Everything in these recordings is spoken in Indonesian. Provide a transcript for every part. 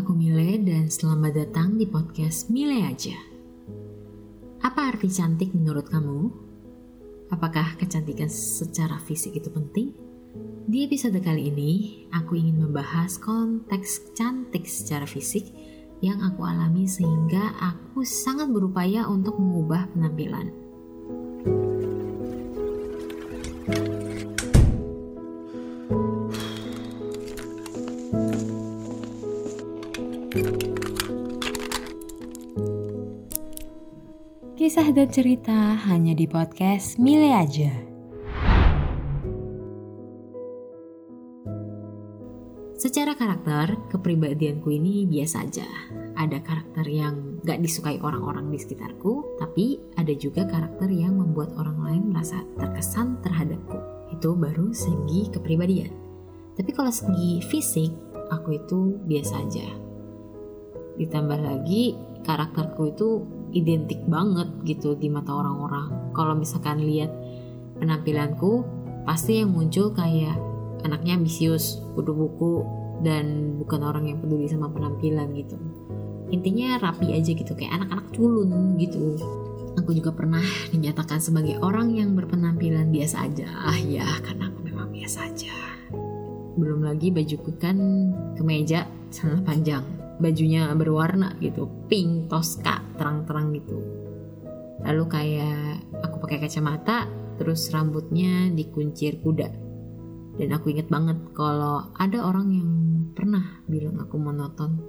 aku Mile dan selamat datang di podcast Mile aja. Apa arti cantik menurut kamu? Apakah kecantikan secara fisik itu penting? Di episode kali ini, aku ingin membahas konteks cantik secara fisik yang aku alami sehingga aku sangat berupaya untuk mengubah penampilan. Kisah dan cerita hanya di podcast Mile aja. Secara karakter, kepribadianku ini biasa aja. Ada karakter yang gak disukai orang-orang di sekitarku, tapi ada juga karakter yang membuat orang lain merasa terkesan terhadapku. Itu baru segi kepribadian. Tapi kalau segi fisik, aku itu biasa aja. Ditambah lagi, karakterku itu identik banget gitu di mata orang-orang. Kalau misalkan lihat penampilanku, pasti yang muncul kayak anaknya ambisius, kudu buku, dan bukan orang yang peduli sama penampilan gitu. Intinya rapi aja gitu, kayak anak-anak culun gitu. Aku juga pernah dinyatakan sebagai orang yang berpenampilan biasa aja. Ah ya, karena aku memang biasa aja. Belum lagi bajuku kan kemeja, celana panjang bajunya berwarna gitu pink toska terang-terang gitu. Lalu kayak aku pakai kacamata terus rambutnya dikuncir kuda. Dan aku inget banget kalau ada orang yang pernah bilang aku monoton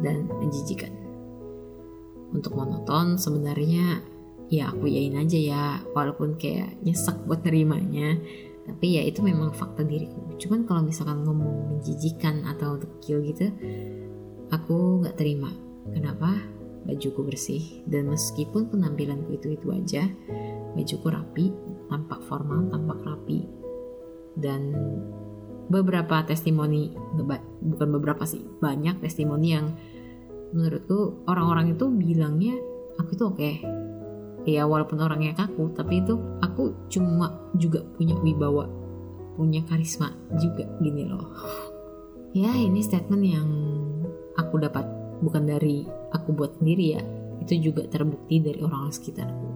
dan menjijikan. Untuk monoton sebenarnya ya aku yain aja ya walaupun kayak nyesek buat nerimanya. Tapi ya itu memang fakta diriku. Cuman kalau misalkan ngomong menjijikan atau dekil gitu Aku gak terima. Kenapa? Bajuku bersih dan meskipun penampilanku itu itu aja, bajuku rapi, tampak formal, tampak rapi, dan beberapa testimoni, bukan beberapa sih, banyak testimoni yang menurutku orang-orang itu bilangnya aku itu oke. Okay. Ya walaupun orangnya kaku, tapi itu aku cuma juga punya wibawa, punya karisma juga gini loh. Ya ini statement yang aku dapat bukan dari aku buat sendiri ya itu juga terbukti dari orang-orang sekitarku.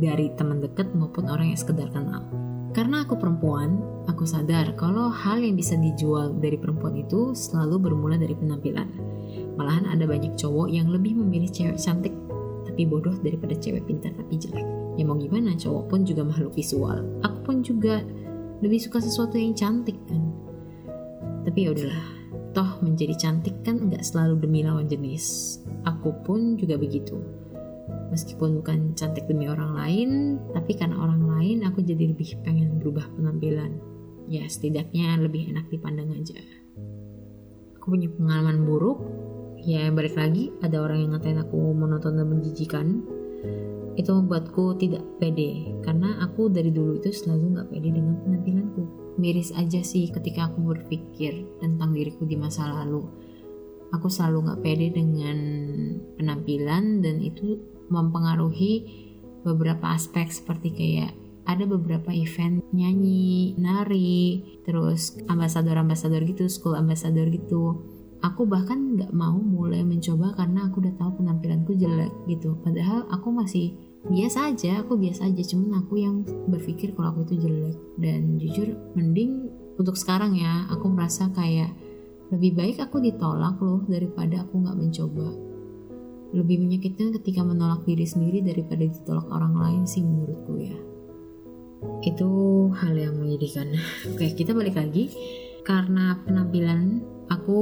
Dari teman dekat maupun orang yang sekedar kenal. Karena aku perempuan aku sadar kalau hal yang bisa dijual dari perempuan itu selalu bermula dari penampilan. Malahan ada banyak cowok yang lebih memilih cewek cantik tapi bodoh daripada cewek pintar tapi jelek. Ya mau gimana cowok pun juga makhluk visual. Aku pun juga lebih suka sesuatu yang cantik kan. Tapi ya udahlah Toh menjadi cantik kan nggak selalu demi lawan jenis. Aku pun juga begitu. Meskipun bukan cantik demi orang lain, tapi karena orang lain aku jadi lebih pengen berubah penampilan. Ya setidaknya lebih enak dipandang aja. Aku punya pengalaman buruk, ya balik lagi ada orang yang ngatain aku monoton dan menjijikan. Itu membuatku tidak pede, karena aku dari dulu itu selalu nggak pede dengan penampilanku miris aja sih ketika aku berpikir tentang diriku di masa lalu. Aku selalu gak pede dengan penampilan dan itu mempengaruhi beberapa aspek seperti kayak ada beberapa event nyanyi, nari, terus ambasador-ambasador gitu, school ambassador gitu. Aku bahkan gak mau mulai mencoba karena aku udah tahu penampilanku jelek gitu. Padahal aku masih biasa aja aku biasa aja. Cuman aku yang berpikir kalau aku itu jelek. Dan jujur mending untuk sekarang ya aku merasa kayak lebih baik aku ditolak loh daripada aku nggak mencoba. Lebih menyakitkan ketika menolak diri sendiri daripada ditolak orang lain sih menurutku ya. Itu hal yang menyedihkan. Oke kita balik lagi. Karena penampilan aku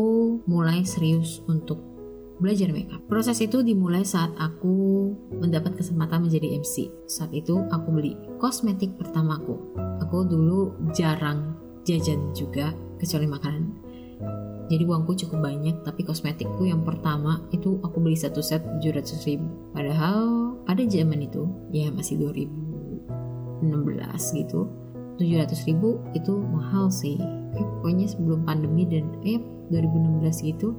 mulai serius untuk belajar makeup. Proses itu dimulai saat aku mendapat kesempatan menjadi MC. Saat itu aku beli kosmetik pertamaku. Aku dulu jarang jajan juga kecuali makanan. Jadi uangku cukup banyak tapi kosmetikku yang pertama itu aku beli satu set 700 ribu. Padahal pada zaman itu ya masih 2016 gitu 700 ribu itu mahal sih. Pokoknya sebelum pandemi dan eh 2016 gitu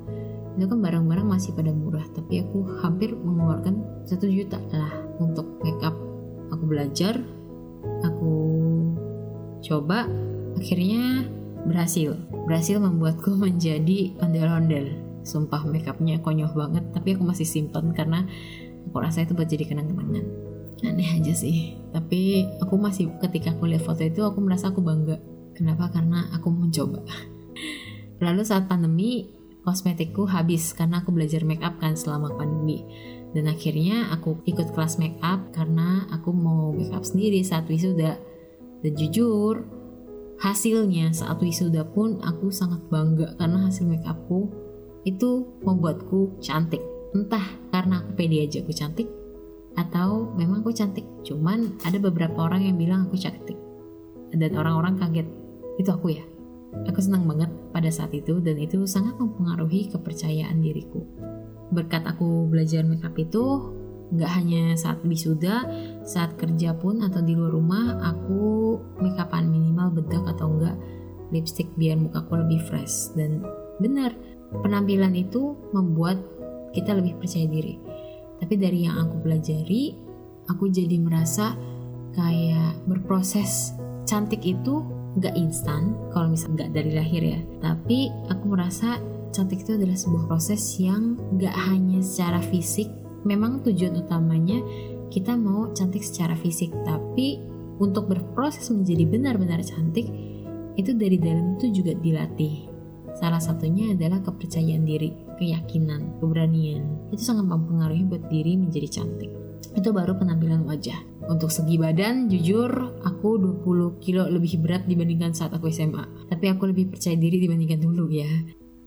itu kan barang-barang masih pada murah tapi aku hampir mengeluarkan satu juta lah untuk makeup aku belajar aku coba akhirnya berhasil. Berhasil membuatku menjadi ondel-ondel. Sumpah makeupnya konyol banget tapi aku masih simpen karena aku rasa itu buat jadi kenang-kenangan. Aneh aja sih tapi aku masih ketika aku lihat foto itu aku merasa aku bangga kenapa? Karena aku mencoba. Lalu saat pandemi kosmetikku habis karena aku belajar makeup kan selama pandemi. Dan akhirnya aku ikut kelas makeup karena aku mau makeup sendiri saat wisuda. Dan jujur hasilnya saat wisuda pun aku sangat bangga karena hasil makeupku itu membuatku cantik. Entah karena aku pede aja aku cantik atau memang aku cantik. Cuman ada beberapa orang yang bilang aku cantik. Dan orang-orang kaget itu aku ya. Aku senang banget pada saat itu dan itu sangat mempengaruhi kepercayaan diriku. Berkat aku belajar makeup itu nggak hanya saat wisuda, saat kerja pun atau di luar rumah aku makeupan minimal bedak atau enggak lipstick biar mukaku lebih fresh. Dan benar penampilan itu membuat kita lebih percaya diri. Tapi dari yang aku pelajari aku jadi merasa kayak berproses cantik itu nggak instan kalau misalnya nggak dari lahir ya. Tapi aku merasa cantik itu adalah sebuah proses yang nggak hanya secara fisik memang tujuan utamanya kita mau cantik secara fisik. Tapi untuk berproses menjadi benar-benar cantik itu dari dalam itu juga dilatih. Salah satunya adalah kepercayaan diri keyakinan keberanian. Itu sangat mempengaruhi buat diri menjadi cantik. Itu baru penampilan wajah untuk segi badan, jujur, aku 20 kilo lebih berat dibandingkan saat aku SMA. Tapi aku lebih percaya diri dibandingkan dulu ya.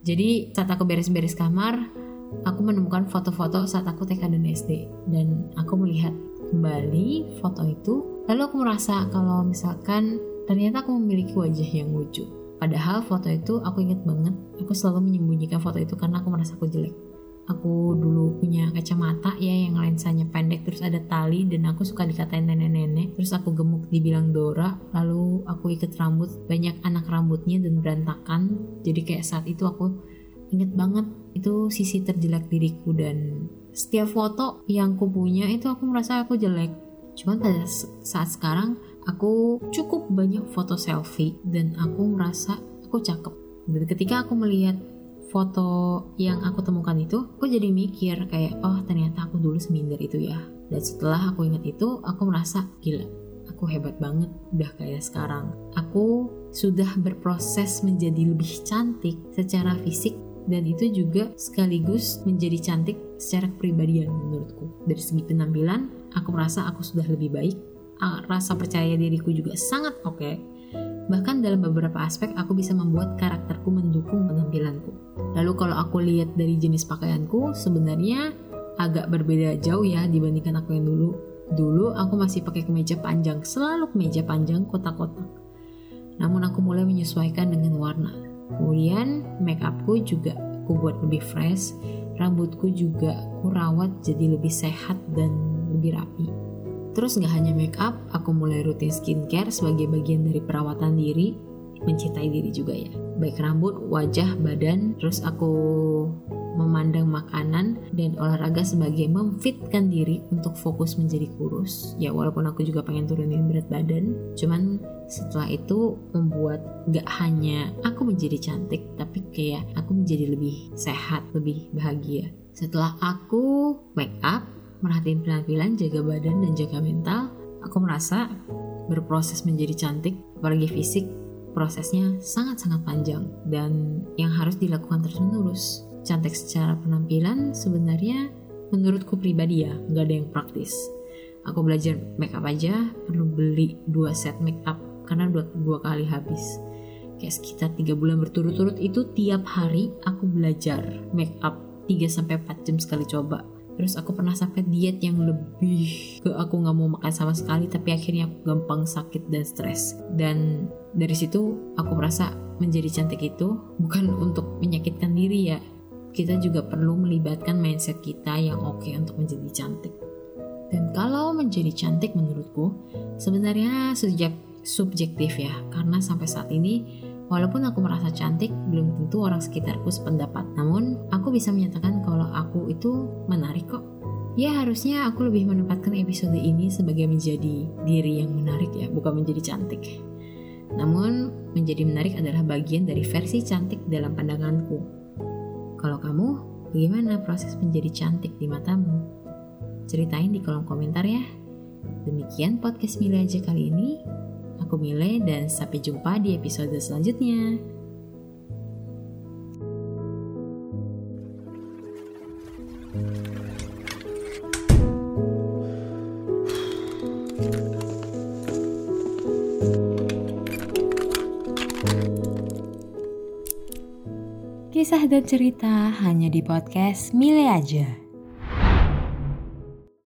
Jadi saat aku beres-beres kamar, aku menemukan foto-foto saat aku TK dan SD. Dan aku melihat kembali foto itu. Lalu aku merasa kalau misalkan ternyata aku memiliki wajah yang lucu. Padahal foto itu aku ingat banget, aku selalu menyembunyikan foto itu karena aku merasa aku jelek aku dulu punya kacamata ya yang lensanya pendek terus ada tali dan aku suka dikatain nenek-nenek. Terus aku gemuk dibilang Dora lalu aku ikat rambut. Banyak anak rambutnya dan berantakan. Jadi kayak saat itu aku inget banget itu sisi terjelek diriku. Dan setiap foto yang aku punya itu aku merasa aku jelek. Cuman pada saat sekarang aku cukup banyak foto selfie dan aku merasa aku cakep. Dan ketika aku melihat foto yang aku temukan itu, aku jadi mikir kayak, oh ternyata aku dulu seminder itu ya. Dan setelah aku ingat itu, aku merasa gila, aku hebat banget udah kayak sekarang. Aku sudah berproses menjadi lebih cantik secara fisik dan itu juga sekaligus menjadi cantik secara kepribadian menurutku. Dari segi penampilan, aku merasa aku sudah lebih baik. Rasa percaya diriku juga sangat oke. Okay Bahkan dalam beberapa aspek aku bisa membuat karakterku mendukung penampilanku. Lalu kalau aku lihat dari jenis pakaianku, sebenarnya agak berbeda jauh ya dibandingkan aku yang dulu. Dulu aku masih pakai kemeja panjang, selalu kemeja panjang kotak-kotak. Namun aku mulai menyesuaikan dengan warna. Kemudian make upku juga aku buat lebih fresh, rambutku juga aku rawat jadi lebih sehat dan lebih rapi. Terus gak hanya make up, aku mulai rutin skincare sebagai bagian dari perawatan diri, mencintai diri juga ya. Baik rambut, wajah, badan, terus aku memandang makanan dan olahraga sebagai memfitkan diri untuk fokus menjadi kurus. Ya walaupun aku juga pengen turunin berat badan, cuman setelah itu membuat gak hanya aku menjadi cantik, tapi kayak aku menjadi lebih sehat, lebih bahagia. Setelah aku make up, merhatiin penampilan, jaga badan, dan jaga mental, aku merasa berproses menjadi cantik, apalagi fisik, prosesnya sangat-sangat panjang dan yang harus dilakukan terus-menerus. Cantik secara penampilan sebenarnya menurutku pribadi ya, nggak ada yang praktis. Aku belajar makeup aja perlu beli dua set makeup karena dua, dua kali habis. Kayak sekitar tiga bulan berturut-turut itu tiap hari aku belajar makeup 3-4 jam sekali coba Terus aku pernah sampai diet yang lebih ke aku nggak mau makan sama sekali tapi akhirnya aku gampang sakit dan stres. Dan dari situ aku merasa menjadi cantik itu bukan untuk menyakitkan diri ya. Kita juga perlu melibatkan mindset kita yang oke okay untuk menjadi cantik. Dan kalau menjadi cantik menurutku sebenarnya sejak subjektif ya karena sampai saat ini Walaupun aku merasa cantik, belum tentu orang sekitarku sependapat. Namun, aku bisa menyatakan kalau aku itu menarik kok. Ya harusnya aku lebih menempatkan episode ini sebagai menjadi diri yang menarik ya, bukan menjadi cantik. Namun, menjadi menarik adalah bagian dari versi cantik dalam pandanganku. Kalau kamu, bagaimana proses menjadi cantik di matamu? Ceritain di kolom komentar ya. Demikian podcast Mile aja kali ini. Aku Mile dan sampai jumpa di episode selanjutnya. Kisah dan cerita hanya di podcast Mile aja.